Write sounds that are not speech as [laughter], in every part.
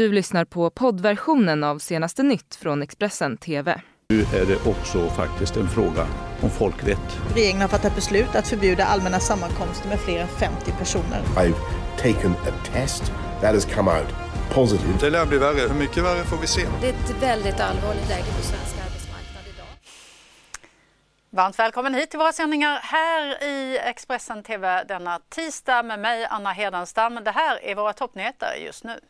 Du lyssnar på poddversionen av senaste nytt från Expressen TV. Nu är det också faktiskt en fråga om folkrätt. Regeringen har fattat beslut att förbjuda allmänna sammankomster med fler än 50 personer. I've taken a test that has come out positive. Det lär bli värre. Hur mycket värre får vi se. Det är ett väldigt allvarligt läge på svensk arbetsmarknad idag. Varmt välkommen hit till våra sändningar här i Expressen TV denna tisdag med mig Anna Hedenstam. Det här är våra toppnyheter just nu.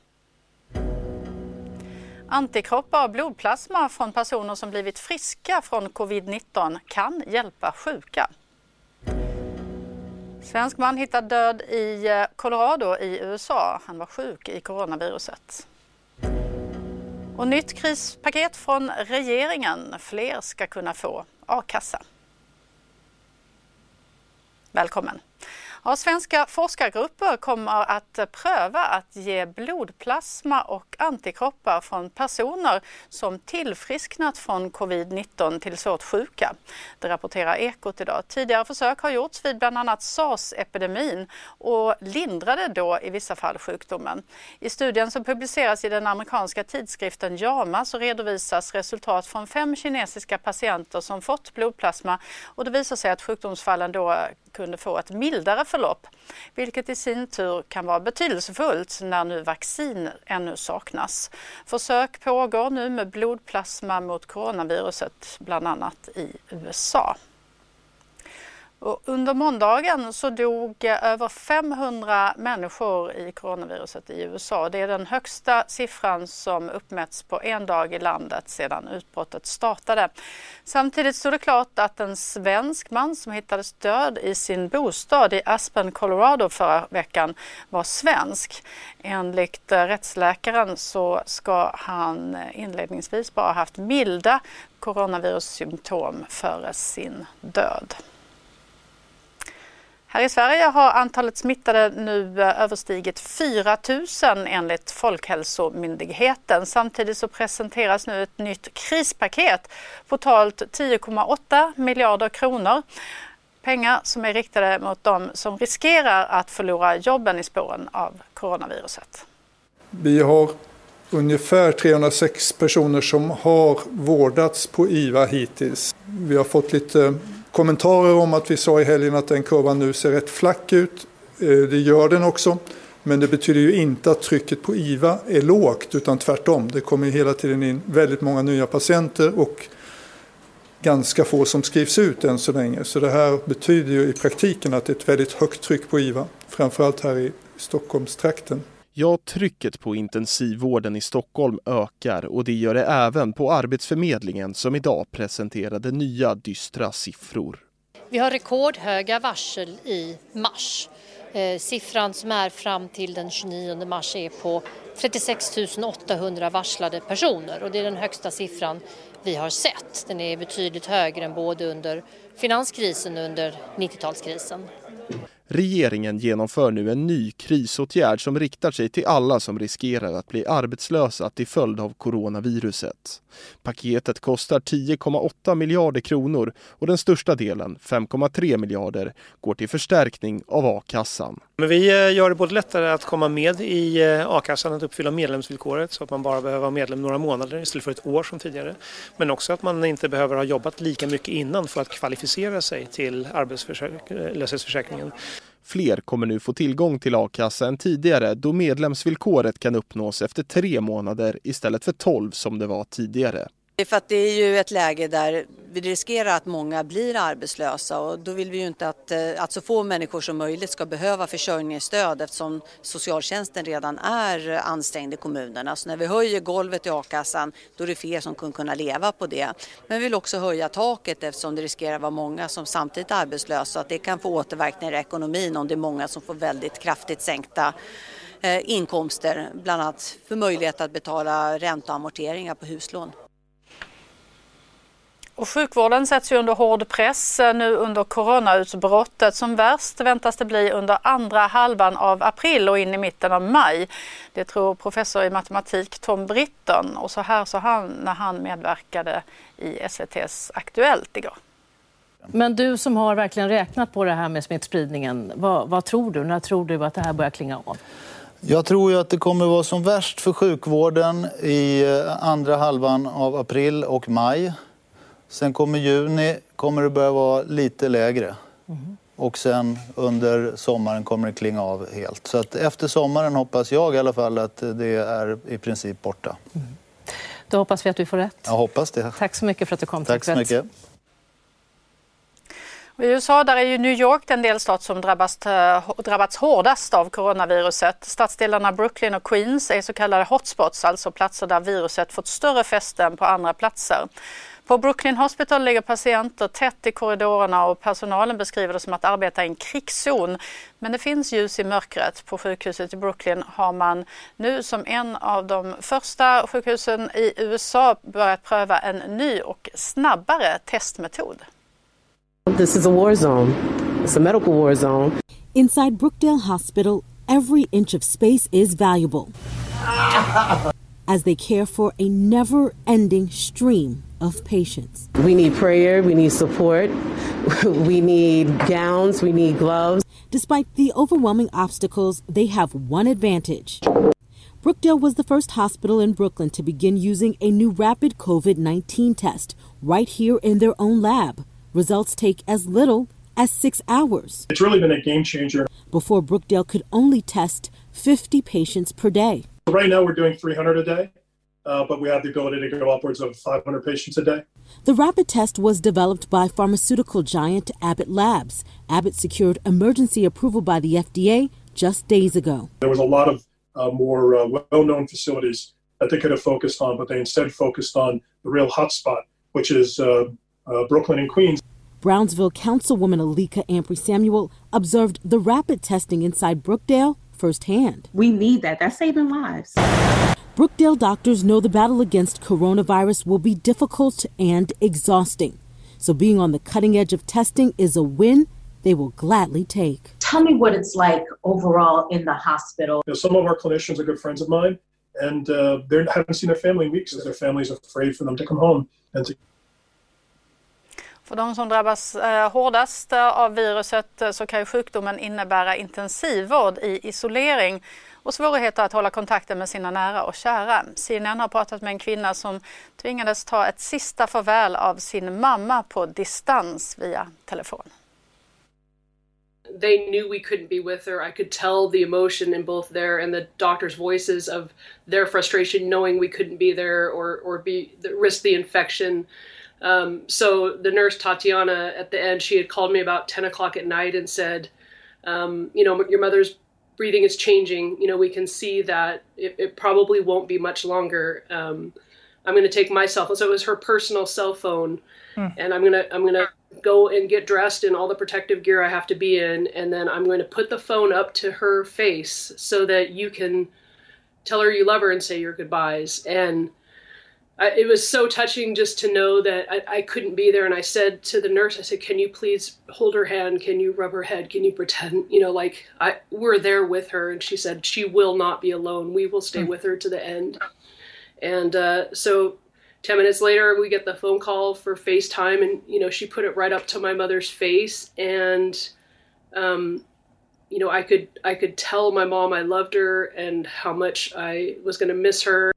Antikroppar och blodplasma från personer som blivit friska från covid-19 kan hjälpa sjuka. Svensk man hittad död i eh, Colorado i USA. Han var sjuk i coronaviruset. Och nytt krispaket från regeringen. Fler ska kunna få a-kassa. Välkommen! Ja, svenska forskargrupper kommer att pröva att ge blodplasma och antikroppar från personer som tillfrisknat från covid-19 till svårt sjuka. Det rapporterar Ekot idag. Tidigare försök har gjorts vid bland annat sars-epidemin och lindrade då i vissa fall sjukdomen. I studien som publiceras i den amerikanska tidskriften JAMA så redovisas resultat från fem kinesiska patienter som fått blodplasma och det visar sig att sjukdomsfallen då kunde få ett mildare förlopp, vilket i sin tur kan vara betydelsefullt när nu vaccin ännu saknas. Försök pågår nu med blodplasma mot coronaviruset, bland annat i USA. Och under måndagen så dog eh, över 500 människor i coronaviruset i USA. Det är den högsta siffran som uppmätts på en dag i landet sedan utbrottet startade. Samtidigt stod det klart att en svensk man som hittades död i sin bostad i Aspen, Colorado förra veckan var svensk. Enligt eh, rättsläkaren så ska han eh, inledningsvis bara haft milda coronavirussymptom före sin död. Här i Sverige har antalet smittade nu eh, överstigit 4 000 enligt Folkhälsomyndigheten. Samtidigt så presenteras nu ett nytt krispaket på totalt 10,8 miljarder kronor. Pengar som är riktade mot de som riskerar att förlora jobben i spåren av coronaviruset. Vi har ungefär 306 personer som har vårdats på IVA hittills. Vi har fått lite kommentarer om att vi sa i helgen att den kurvan nu ser rätt flack ut. Eh, det gör den också. Men det betyder ju inte att trycket på IVA är lågt utan tvärtom. Det kommer hela tiden in väldigt många nya patienter och ganska få som skrivs ut än så länge. Så det här betyder ju i praktiken att det är ett väldigt högt tryck på IVA. Framförallt här i Stockholmstrakten. Ja, trycket på intensivvården i Stockholm ökar och det gör det även på Arbetsförmedlingen som idag presenterade nya dystra siffror. Vi har rekordhöga varsel i mars. Eh, siffran som är fram till den 29 mars är på 36 800 varslade personer och det är den högsta siffran vi har sett. Den är betydligt högre än både under finanskrisen och under 90-talskrisen. Regeringen genomför nu en ny krisåtgärd som riktar sig till alla som riskerar att bli arbetslösa till följd av coronaviruset. Paketet kostar 10,8 miljarder kronor och den största delen, 5,3 miljarder, går till förstärkning av a-kassan. Men vi eh, gör det både lättare att komma med i eh, a-kassan, att uppfylla medlemsvillkoret så att man bara behöver vara medlem några månader istället för ett år som tidigare. Men också att man inte behöver ha jobbat lika mycket innan för att kvalificera sig till arbetslöshetsförsäkringen. Eh, Fler kommer nu få tillgång till a-kassa än tidigare då medlemsvillkoret kan uppnås efter tre månader istället för tolv som det var tidigare. För att det är ju ett läge där vi riskerar att många blir arbetslösa och då vill vi ju inte att, eh, att så få människor som möjligt ska behöva försörjningsstöd eftersom socialtjänsten redan är ansträngd i kommunerna. Så när vi höjer golvet i a-kassan då är det fler som kommer kunna leva på det. Men vi vill också höja taket eftersom det riskerar att vara många som samtidigt är arbetslösa och att det kan få återverkningar i ekonomin om det är många som får väldigt kraftigt sänkta eh, inkomster, bland annat för möjlighet att betala ränta och amorteringar på huslån. Och sjukvården sätts ju under hård press eh, nu under coronautbrottet. Som värst väntas det bli under andra halvan av april och in i mitten av maj. Det tror professor i matematik Tom Britton och så här sa han när han medverkade i SVTs Aktuellt igår. Men du som har verkligen räknat på det här med smittspridningen, vad, vad tror du? När tror du att det här börjar klinga av? Jag tror ju att det kommer vara som värst för sjukvården i eh, andra halvan av april och maj. Sen kommer juni kommer det börja vara lite lägre. Mm. Och sen under sommaren kommer det klinga av helt. Så att efter sommaren hoppas jag i alla fall att det är i princip borta. Mm. Då hoppas vi att du får rätt. Jag hoppas det. Tack så mycket för att du kom. Tack så mycket. I USA där är ju New York den delstat som drabbats, eh, drabbats hårdast av coronaviruset. Stadsdelarna Brooklyn och Queens är så kallade hotspots, alltså platser där viruset fått större fäste än på andra platser. På Brooklyn Hospital ligger patienter tätt i korridorerna och personalen beskriver det som att arbeta i en krigszon. Men det finns ljus i mörkret. På sjukhuset i Brooklyn har man nu som en av de första sjukhusen i USA börjat pröva en ny och snabbare testmetod. This is a war zone. It's a medical war zone. Inside Brookdale Hospital, every inch of space is valuable [laughs] as they care for a never ending stream of patients. We need prayer, we need support, [laughs] we need gowns, we need gloves. Despite the overwhelming obstacles, they have one advantage. Brookdale was the first hospital in Brooklyn to begin using a new rapid COVID 19 test right here in their own lab. Results take as little as six hours. It's really been a game changer. Before Brookdale could only test 50 patients per day. Right now, we're doing 300 a day uh, but we have the ability to go upwards of 500 patients a day. The rapid test was developed by pharmaceutical giant Abbott Labs. Abbott secured emergency approval by the FDA just days ago. There was a lot of uh, more uh, well known facilities that they could have focused on, but they instead focused on the real hotspot, which is uh, uh, Brooklyn and Queens. Brownsville Councilwoman Alika Ampry Samuel observed the rapid testing inside Brookdale firsthand. We need that. That's saving lives. Brookdale doctors know the battle against coronavirus will be difficult and exhausting. So being on the cutting edge of testing is a win they will gladly take. Tell me what it's like overall in the hospital. You know, some of our clinicians are good friends of mine, and uh, they haven't seen their family in weeks because their families are afraid for them to come home and to För de som drabbas eh, hårdast eh, av viruset eh, så kan sjukdomen innebära intensivvård i isolering och svårigheter att hålla kontakten med sina nära och kära. CNN har pratat med en kvinna som tvingades ta ett sista farväl av sin mamma på distans via telefon. they knew we couldn't be with her. I could tell the emotion in both their and the doctor's voices of their frustration, knowing we couldn't be there or or be risk the infection. Um, so the nurse Tatiana at the end, she had called me about ten o'clock at night and said, um, you know, your mother's breathing is changing, you know, we can see that it, it probably won't be much longer. Um, I'm going to take my cell phone. So it was her personal cell phone, mm. and I'm gonna I'm gonna go and get dressed in all the protective gear I have to be in, and then I'm going to put the phone up to her face so that you can tell her you love her and say your goodbyes. And I, it was so touching just to know that I, I, couldn't be there. And I said to the nurse, I said, "Can you please hold her hand? Can you rub her head? Can you pretend, you know, like I we're there with her?" And she said, "She will not be alone. We will stay mm. with her to the end." And uh, so, ten minutes later, we get the phone call for FaceTime, and you know, she put it right up to my mother's face, and um, you know, I could I could tell my mom I loved her and how much I was going to miss her.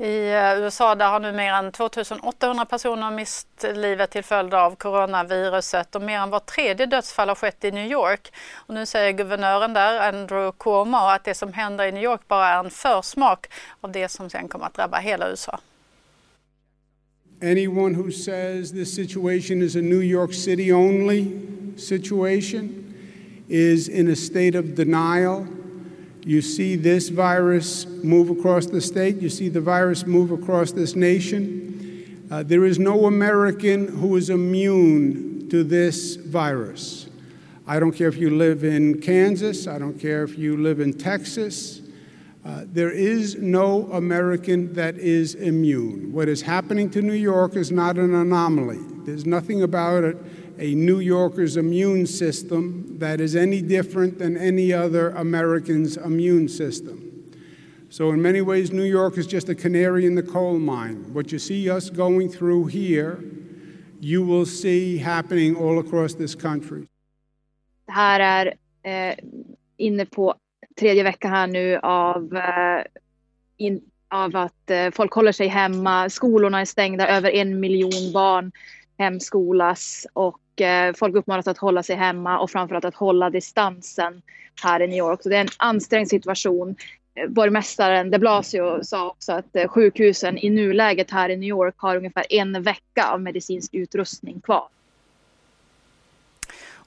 I eh, USA där har nu mer än 2800 personer mist livet till följd av coronaviruset och mer än var tredje dödsfall har skett i New York. Och nu säger guvernören där, Andrew Cuomo, att det som händer i New York bara är en försmak av det som sen kommer att drabba hela USA. Anyone who says this situation is a New York City only situation is in a state of denial You see this virus move across the state, you see the virus move across this nation. Uh, there is no American who is immune to this virus. I don't care if you live in Kansas, I don't care if you live in Texas. Uh, there is no American that is immune. What is happening to New York is not an anomaly. There's nothing about it a New Yorker's immune system that is any different than any other American's immune system. So, in many ways, New York is just a canary in the coal mine. What you see us going through here, you will see happening all across this country. Här är eh, inne på tredje veckan här nu av, eh, in, av att eh, folk håller sig hemma. Skolorna är stängda, över en miljon barn hemskolas och Eh, folk uppmanas att hålla sig hemma och framförallt att hålla distansen här i New York. Så det är en ansträngd situation. Eh, borgmästaren de Blasio sa också att eh, sjukhusen i nuläget här i New York har ungefär en vecka av medicinsk utrustning kvar.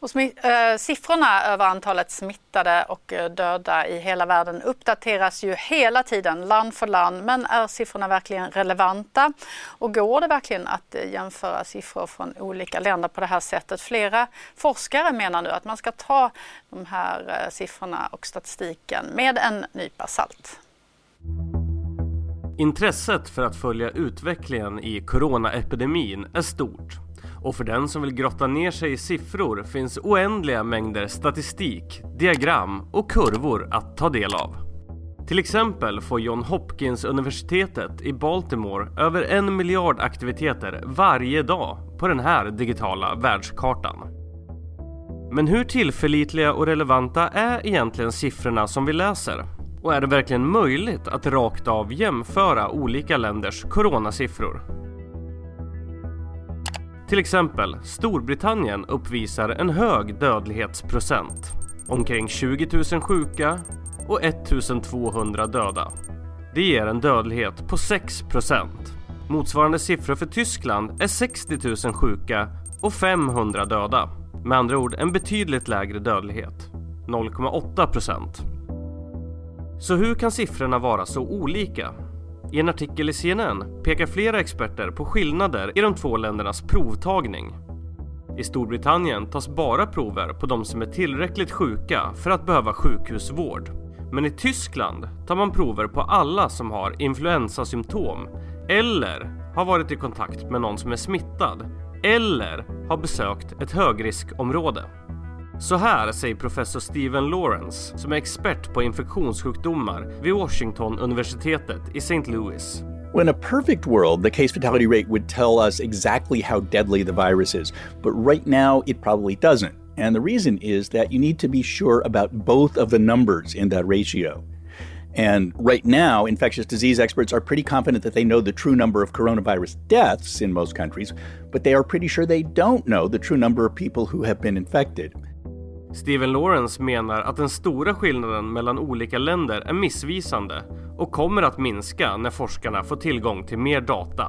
Och äh, siffrorna över antalet smittade och eh, döda i hela världen uppdateras ju hela tiden land för land. Men är siffrorna verkligen relevanta? Och går det verkligen att eh, jämföra siffror från olika länder på det här sättet? Flera forskare menar nu att man ska ta de här siffrorna och statistiken med en nypa salt. Intresset för att följa utvecklingen i coronaepidemin är stort och för den som vill grotta ner sig i siffror finns oändliga mängder statistik, diagram och kurvor att ta del av. Till exempel får John Hopkins universitetet i Baltimore över en miljard aktiviteter varje dag på den här digitala världskartan. Men hur tillförlitliga och relevanta är egentligen siffrorna som vi läser? Och är det verkligen möjligt att rakt av jämföra olika länders coronasiffror? Till exempel, Storbritannien uppvisar en hög dödlighetsprocent. Omkring 20 000 sjuka och 1200 döda. Det ger en dödlighet på 6% Motsvarande siffror för Tyskland är 60 000 sjuka och 500 döda. Med andra ord en betydligt lägre dödlighet, 0,8% Så hur kan siffrorna vara så olika? I en artikel i CNN pekar flera experter på skillnader i de två ländernas provtagning. I Storbritannien tas bara prover på de som är tillräckligt sjuka för att behöva sjukhusvård. Men i Tyskland tar man prover på alla som har influensasymptom eller har varit i kontakt med någon som är smittad eller har besökt ett högriskområde. Så här säger professor Steven Lawrence som är expert på infektionssjukdomar vid Washington-universitetet i St. Louis. In a perfect world, the case fatality rate would tell us exactly how deadly the virus is. But right now, it probably doesn't. And the reason is that you need to be sure about both of the numbers in that ratio. And right now, infectious disease experts are pretty confident that they know the true number of coronavirus deaths in most countries, but they are pretty sure they don't know the true number of people who have been infected. Steven Lawrence menar att den stora skillnaden mellan olika länder är missvisande och kommer att minska när forskarna får tillgång till mer data.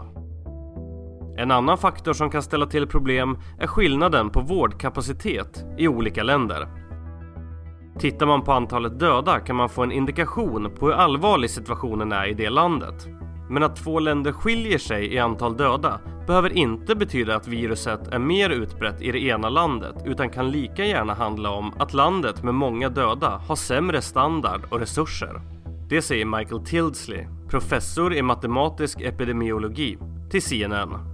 En annan faktor som kan ställa till problem är skillnaden på vårdkapacitet i olika länder. Tittar man på antalet döda kan man få en indikation på hur allvarlig situationen är i det landet. Men att två länder skiljer sig i antal döda behöver inte betyda att viruset är mer utbrett i det ena landet utan kan lika gärna handla om att landet med många döda har sämre standard och resurser. Det säger Michael Tildesley, professor i matematisk epidemiologi, till CNN.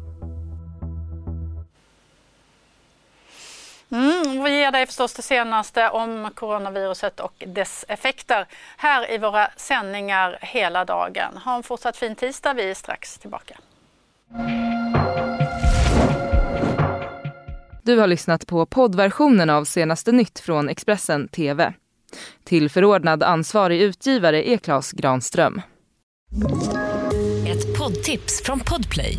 Mm, vi ger dig förstås det senaste om coronaviruset och dess effekter här i våra sändningar hela dagen. Ha en fortsatt fin tisdag, vi är strax tillbaka. Du har lyssnat på poddversionen av senaste nytt från Expressen TV. Tillförordnad ansvarig utgivare är Klas Granström. Ett poddtips från Podplay.